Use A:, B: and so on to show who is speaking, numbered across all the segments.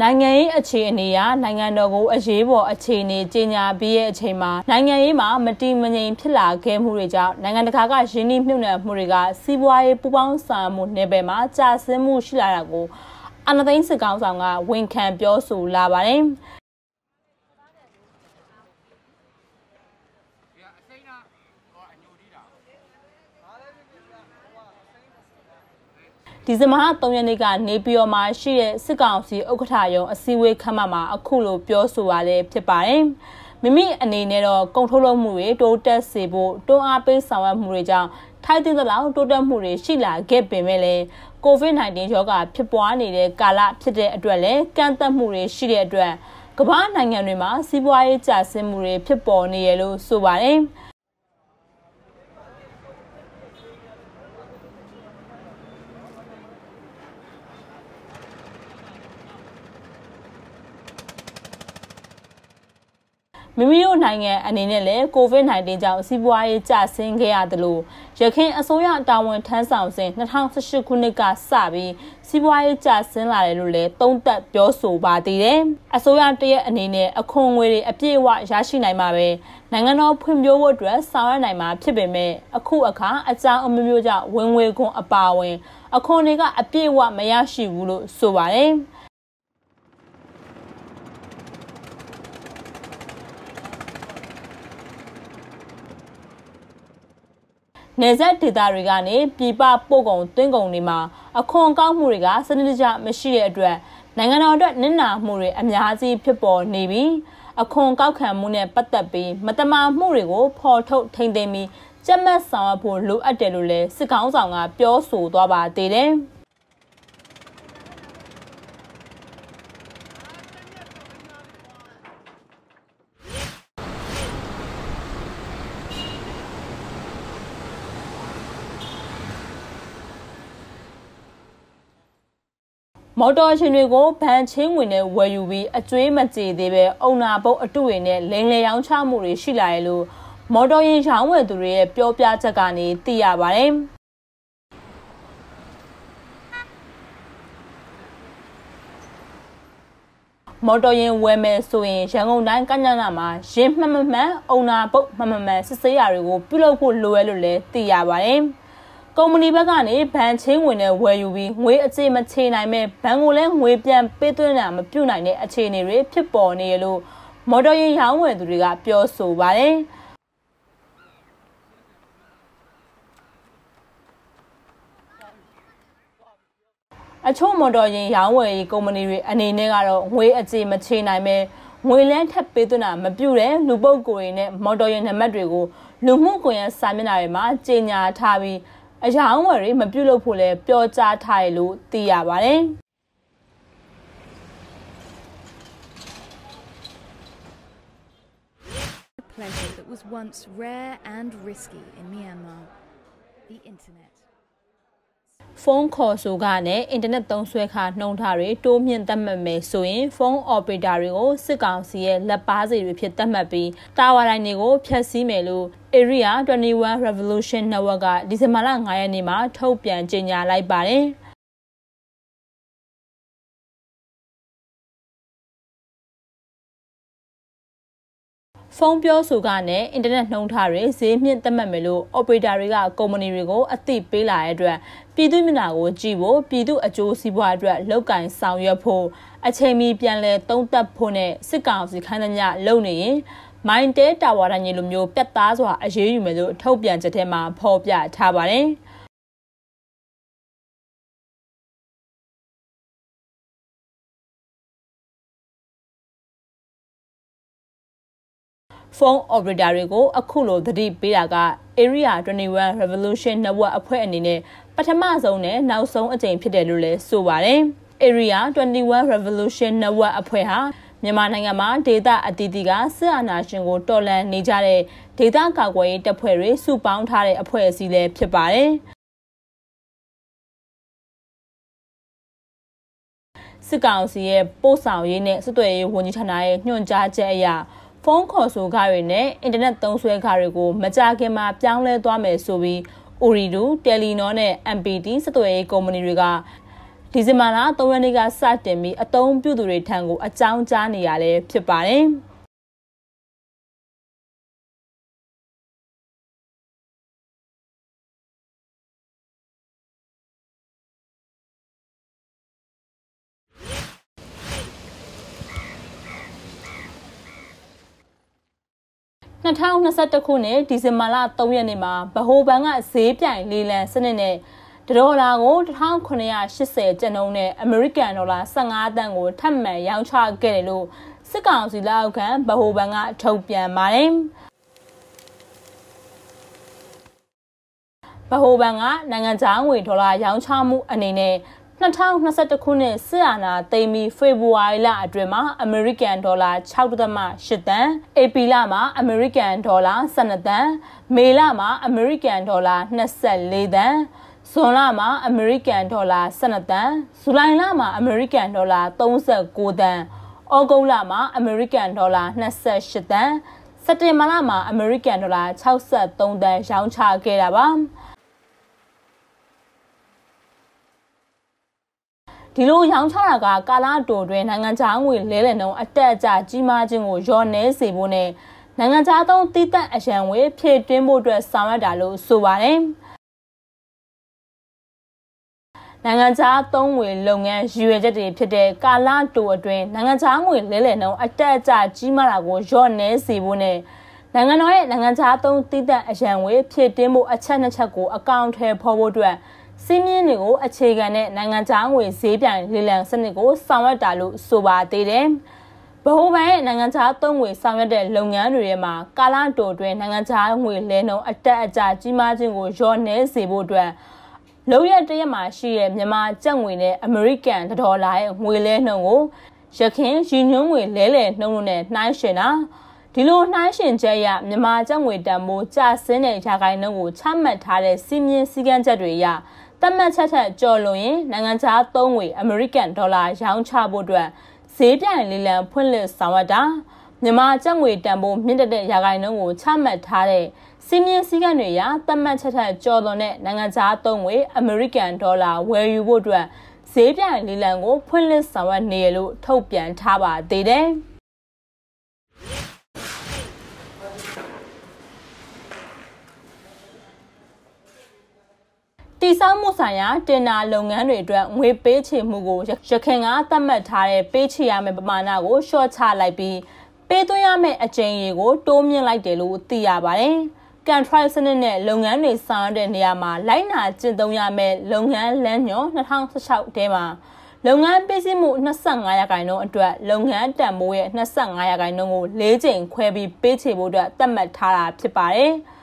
A: နိုင်ငံရေးအခြေအနေအရနိုင်ငံတော်ကိုအရေးပေါ်အခြေအနေကြီးညာပြီးရဲ့အချိန်မှာနိုင်ငံရေးမှာမတည်မငြိမ်ဖြစ်လာခဲ့မှုတွေကြောင့်နိုင်ငံတကာကရင်းနှီးမြှုပ်နှံမှုတွေကစီးပွားရေးပူးပေါင်းဆောင်မှုနယ်ပယ်မှာကျဆင်းမှုရှိလာတာကိုအနသိန်းစစ်ကောင်းဆောင်ကဝန်ခံပြောဆိုလာပါတယ် ဒီဇင်ဘာ3ရက်နေ့ကနေပြည်တော်မှာရှိတဲ့စစ်ကောင်စီဥက္ကဋ္ဌရုံးအစည်းအဝေးခန်းမမှာအခုလိုပြောဆိုရလဲဖြစ်ပါတယ်။မိမိအနေနဲ့တော့ကုန်ထုတ်လုပ်မှုတွေတိုးတက်စေဖို့တွန်းအားပေးဆောင်ရွက်မှုတွေကြောင့်ထိုက်တဲ့လောက်တိုးတက်မှုတွေရှိလာခဲ့ပေမဲ့လည်း COVID-19 ရောဂါဖြစ်ပွားနေတဲ့ကာလဖြစ်တဲ့အတွက်လည်းကန့်သတ်မှုတွေရှိတဲ့အတွက်ကမ္ဘာနိုင်ငံတွေမှာစီးပွားရေးကျဆင်းမှုတွေဖြစ်ပေါ်နေရလို့ဆိုပါတယ်။ မိမိတို့နိုင်ငံအနေနဲ့လည်း COVID-19 ကြောင့်စီးပွားရေးကျဆင်းခဲ့ရတယ်လို့ရခိုင်အစိုးရတာဝန်ထမ်းဆောင်စဉ်2018ခုနှစ်ကစပြီးစီးပွားရေးကျဆင်းလာတယ်လို့လည်းသုံးသပ်ပြောဆိုပါသေးတယ်။အစိုးရတရက်အနေနဲ့အခွန်ငွေတွေအပြည့်အဝရရှိနိုင်မှာပဲနိုင်ငံတော်ဖွံ့ဖြိုးဖို့အတွက်ဆောင်ရွက်နိုင်မှာဖြစ်ပေမဲ့အခုအခါအကြောင်းအမျိုးမျိုးကြောင့်ဝင်ငွေခွန်အပါအဝင်အခွန်တွေကအပြည့်အဝမရရှိဘူးလို့ဆိုပါတယ်။ နေဆက်ဒေသတွေကနေပြည်ပပို့ကုန်သွင်းကုန်တွေမှာအခွန်ကောက်မှုတွေကစနစ်တကျမရှိတဲ့အတွက်နိုင်ငံတော်အတွက်နစ်နာမှုတွေအများကြီးဖြစ်ပေါ်နေပြီးအခွန်ကောက်ခံမှုနဲ့ပတ်သက်ပြီးမတမာမှုတွေကိုဖော်ထုတ်ထိန်းသိမ်းပြီးကြက်မတ်ဆောင်ဖို့လိုအပ်တယ်လို့လည်းစစ်ကောင်ဆောင်ကပြောဆိုသွားပါသေးတယ်။။ မော်တော်ရှင်တွေကိုဗန်ချင်းဝင်နဲ့ဝယ်ယူပြီးအကျွေးမကြေသေးပဲအုံနာပုတ်အတုတွေနဲ့လိန်လေရောင်းချမှုတွေရှိလာတယ်လို့မော်တော်ယာဉ်ရောင်းဝယ်သူတွေရဲ့ပြောပြချက်ကနေသိရပါတယ်။မော်တော်ယာဉ်ဝယ်မယ်ဆိုရင်ရန်ကုန်တိုင်းကညနာမှာရင်းမှတ်မှန်အုံနာပုတ်မှန်မှန်စစ်ဆေးရာတွေကိုပြုလုပ်ဖို့လိုရဲလို့လည်းသိရပါတယ်။ ကုမ္ပဏီဘက်ကနေဘဏ်ချင်းဝင်နဲ့ဝယ်ယူပြီးငွေအခြေမချေနိုင်မဲ့ဘဏ်ကိုလည်းငွေပြန်ပေးသွင်းတာမပြုနိုင်တဲ့အခြေအနေတွေဖြစ်ပေါ်နေရလို့မော်တော်ယာဉ်ရောင်းဝယ်သူတွေကပြောဆိုပါတယ်အချို့မော်တော်ယာဉ်ရောင်းဝယ်ရေးကုမ္ပဏီတွေအနေနဲ့ကတော့ငွေအခြေမချေနိုင်ပဲငွေလန်းထပ်ပေးသွင်းတာမပြုတဲ့လူပုဂ္ဂိုလ်တွေနဲ့မော်တော်ယာဉ်နံပါတ်တွေကိုလူမှုကွန်ရက်စာမျက်နှာတွေမှာကြေညာထားပြီး အရာအဝယ်တွေမပြုတ်လို့ဖို့လည်းပြောကြားထားရလို့သိရပါတယ်။
B: pleasure that was once rare and risky in Myanmar the internet
A: ဖုန်းခေါ်ဆိုကနဲ့အင်တာနက်သုံးစွဲခါနှုံထားတွေတိုးမြင့်သတ်မှတ်မယ်ဆိုရင်ဖုန်းအော်ပရေတာတွေကိုစစ်ကောင်စီရဲ့လက်ပါစီတွေဖြစ်သတ်မှတ်ပြီးတာဝါတိုင်းတွေကိုဖျက်ဆီးမယ်လို့ Area 21 Revolution Network ကဒီဇင်ဘာလ9ရက်နေ့မှာထုတ်ပြန်ကြေညာလိုက်ပါတယ်။ ဖုန်းပြောဆိုကနဲ့အင်တာနက်နှုံထားတွေဈေးမြင့်တက်မှတ်မယ်လို့ operator တွေကကုမ္ပဏီတွေကိုအသိပေးလာတဲ့အတွက်ပြည်သူမျက်နှာကိုကြည့်ဖို့ပြည်သူအကျိုးစီးပွားအတွက်လောက်ကင်ဆောင်ရွက်ဖို့အချိန်မီပြန်လည်သုံးသပ်ဖို့နဲ့စစ်ကောင်စီခိုင်းသမျှလုပ်နေရင်မိုင်းတဲတာဝါတိုင်းလိုမျိုးပြတ်သားစွာအရေးယူမယ်လို့ထုတ်ပြန်ချက်ထဲမှာဖော်ပြထားပါတယ်။ ဖုန်း operator တွေကိုအခုလိုသတိပေးတာက Area 21 Revolution Network အဖွဲ့အနေနဲ့ပထမဆုံးနဲ့နောက်ဆုံးအကြိမ်ဖြစ်တယ်လို့လည်းဆိုပါတယ်။ Area 21 Revolution Network အဖွဲ့ဟာမြန်မာနိုင်ငံမှာဒေသအသီးသီးကစစ်အာဏာရှင်ကိုတော်လှန်နေကြတဲ့ဒေသကာကွယ်ရေးတပ်ဖွဲ့တွေစုပေါင်းထားတဲ့အဖွဲ့အစည်းလည်းဖြစ်ပါတယ်။စစ်ကောင်စီရဲ့ပို့ဆောင်ရေးနဲ့စစ်သွေးရေးဝန်ကြီးဌာနရဲ့ညွှန်ကြားချက်အရ ဖုန်းခေါ်ဆိုခတွေနဲ့အင်တာနက်သုံးစွဲခတွေကိုမကြခင်မှာပြောင်းလဲသွားမယ်ဆိုပြီး Ooredoo, Telenor နဲ့ MPT စက်သွယ်ရေးကုမ္ပဏီတွေကဒီဇင်ဘာလ3ရက်နေ့ကစတင်ပြီးအသုံးပြုသူတွေထံကိုအကြောင်းကြားနေရလဲဖြစ်ပါတယ်။ 2021ခုနှစ်ဒီဇင်ဘာလ3ရက်နေ့မှာဗဟိုဘဏ်ကဈေးပြိုင်လေလံစနစ်နဲ့ဒေါ်လာကို1980ကျပ်နှုန်းနဲ့အမေရိကန်ဒေါ်လာ15တန်ကိုထပ်မံရောင်းချခဲ့တယ်လို့စစ်ကောင်စီလက်အောက်ခံဗဟိုဘဏ်ကထုတ်ပြန်ပါတယ်။ဗဟိုဘဏ်ကနိုင်ငံခြားငွေဒေါ်လာရောင်းချမှုအနေနဲ့ 2021ခုနှစ်စစ်အာဏာသိမ်းပြီးဖေဖော်ဝါရီလအတွင်းမှာအမေရိကန်ဒေါ်လာ6.8တန်၊ဧပြီလမှာအမေရိကန်ဒေါ်လာ12တန်၊မေလမှာအမေရိကန်ဒေါ်လာ24တန်၊ဇွန်လမှာအမေရိကန်ဒေါ်လာ12တန်၊ဇူလိုင်လမှာအမေရိကန်ဒေါ်လာ39တန်၊ဩဂုတ်လမှာအမေရိကန်ဒေါ်လာ28တန်၊စက်တင်ဘာလမှာအမေရိကန်ဒေါ်လာ63တန်ရောင်းချခဲ့တာပါ။ ဒီလိုရောင်းချတာကကာလတိုတွင်နိုင်ငံခြားငွေလဲလှယ်နှုန်းအတက်အကျကြီးမားခြင်းကိုလျော့နည်းစေဖို့နဲ့နိုင်ငံခြားသုံးတိတက်အရန်ငွေဖြည့်တင်းဖို့အတွက်ဆောင်ရွက်တာလို့ဆိုပါတယ်။နိုင်ငံခြားသုံးငွေလုပ်ငန်းရည်ရွယ်ချက်တွေဖြစ်တဲ့ကာလတိုအတွင်းနိုင်ငံခြားငွေလဲလှယ်နှုန်းအတက်အကျကြီးမားတာကိုလျော့နည်းစေဖို့နဲ့နိုင်ငံတော်ရဲ့နိုင်ငံခြားသုံးတိတက်အရန်ငွေဖြည့်တင်းဖို့အချက်နှစ်ချက်ကိုအကောင့်ထဲဖော်ဖို့အတွက် စီးမြင့်တွေကိုအခြေခံတဲ့နိုင်ငံခြားငွေဈေးပြိုင်လေလံစနစ်ကိုဆောင်ရွက်တာလို့ဆိုပါသေးတယ်။ဗဟိုဘဏ်ရဲ့နိုင်ငံခြားသုံးငွေဆောင်ရွက်တဲ့လုပ်ငန်းတွေထဲမှာကာလတိုတွင်နိုင်ငံခြားငွေလဲနှုန်းအတက်အကျကြီးမားခြင်းကိုလျော့နည်းစေဖို့အတွက်လုံရတရက်မှာရှိတဲ့မြန်မာကျပ်ငွေနဲ့အမေရိကန်ဒေါ်လာရဲ့ငွေလဲနှုန်းကိုရခင်ရည်ညွှန်းငွေလဲလှယ်နှုန်းတို့နဲ့နှိုင်းယှဉ်တာ ဒီလိုနှိုင်းယှဉ်ချက်အရမြန်မာကျပ်ငွေတန်ဖိုးကျဆင်းတဲ့ရာခိုင်နှုန်းကိုချမှတ်ထားတဲ့စီးမြင်စည်းကမ်းချက်တွေအရတတ်မှတ်ချက်ထက်ကျော်လွန်ရင်နိုင်ငံခြားသုံးငွေအမေရိကန်ဒေါ်လာရောင်းချဖို့အတွက်ဈေးပြိုင်လေးလံဖွင့်လှစ်ဆောင်ရွက်တာမြန်မာကျပ်ငွေတန်ဖိုးမြင့်တက်တဲ့ရာခိုင်နှုန်းကိုချမှတ်ထားတဲ့စီမင်းစည်းကမ်းတွေအရတတ်မှတ်ချက်ထက်ကျော်လွန်တဲ့နိုင်ငံခြားသုံးငွေအမေရိကန်ဒေါ်လာဝယ်ယူဖို့အတွက်ဈေးပြိုင်လေးလံကိုဖွင့်လှစ်ဆောင်ရွက်နေရလို့ထုတ်ပြန်ထားပါသေးတယ်။ တိစောက်မှုဆိုင်ရာတင်နာလုပ်ငန်းတွေအတွက်ငွေပေးချေမှုကိုရခင်ကသတ်မှတ်ထားတဲ့ပေးချေရမယ့်ပမာဏကိုလျှော့ချလိုက်ပြီးပေးသွင်းရမယ့်အကြိမ်ရေကိုတိုးမြင့်လိုက်တယ်လို့သိရပါတယ်။ control စနစ်နဲ့လုပ်ငန်းတွေဆောင်ရွက်တဲ့နေရာမှာလိုက်နာကျင့်သုံးရမယ့်လုပ်ငန်းလမ်းညွှန်2016ထဲမှာလုပ်ငန်းပေးစီမှု25ရာခိုင်နှုန်းအတွက်လုပ်ငန်းတန်ဖိုးရဲ့25ရာခိုင်နှုန်းကို၄ချိန်ခွဲပြီးပေးချေဖို့အတွက်သတ်မှတ်ထားတာဖြစ်ပါတယ်။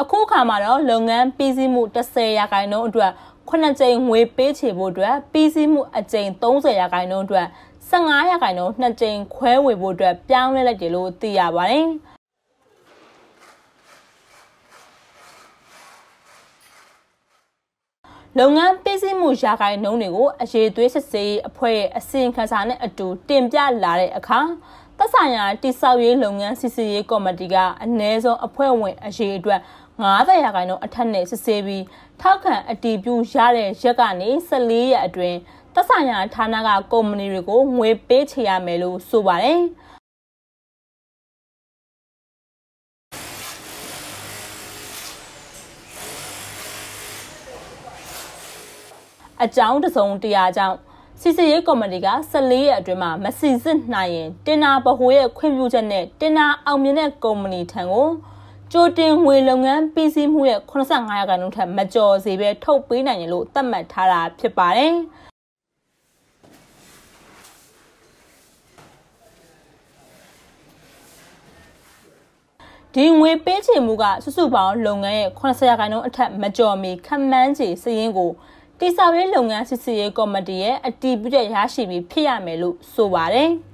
A: အခုခါမှာတော့လုပ်ငန်းပြီးစီးမှု10ရာခိုင်နှုန်းအတွက်ခုနှစ်ကြိမ်ငွေပေးချေဖို့အတွက်ပြီးစီးမှုအကြိမ်30ရာခိုင်နှုန်းအတွက်15ရာခိုင်နှုန်းနှစ်ကြိမ်ခွဲဝေဖို့အတွက်ပြောင်းလဲလိုက်တယ်လို့သိရပါတယ်။လုပ်ငန်းပေးစီးမှုရာခိုင်နှုန်းတွေကိုအရေးသွေးစစ်စေးအဖွဲ့ရဲ့အစီရင်ခံစာနဲ့အတူတင်ပြလာတဲ့အခါ သက်ဆိုင်ရာတိစောက်ရေးလုပ်ငန်းစစ်စေးရေးကော်မတီကအ ਨੇ ဆုံးအဖွဲ့ဝင်အရေးအတွက်90ရာခိုင်နှုန်းအထက်နဲ့စစ်ဆေးပြီးထောက်ခံအတည်ပြုရတဲ့ရက်ကနေ14ရက်အတွင်းသက်ဆိုင်ရာဌာနကကုမ္ပဏီတွေကိုငွေပေးချေရမယ်လို့ဆိုပါတယ်။အကြောင်းတစုံတရာကြောင့် စီစီရေးကော်မတီက14ရက်အတွင်းမှာမစီစစ်နိုင်ရင်တင်နာဗဟိုရဲ့ခွင့်ပြုချက်နဲ့တင်နာအောင်မြင်တဲ့ကုမ္ပဏီထံကိုကြိုတင်ငွေလုပ်ငန်းပြီးစီးမှုရဲ့85ရာခိုင်နှုန်းထက်မကျော်စေဘဲထုတ်ပေးနိုင်ရလို့သတ်မှတ်ထားတာဖြစ်ပါတယ်။ဒီငွေပေးချေမှုကစုစုပေါင်းလုပ်ငန်းရဲ့80ရာခိုင်နှုန်းအထက်မကျော်မီခံမှန်းချေစည်ရင်းကို တိစောက်ရေးလုပ်ငန်းစစ်စီရေးကော်မတီရဲ့အတီးပြုချက်ရရှိပြီးဖြစ်ရမယ်လို့ဆိုပါတယ်။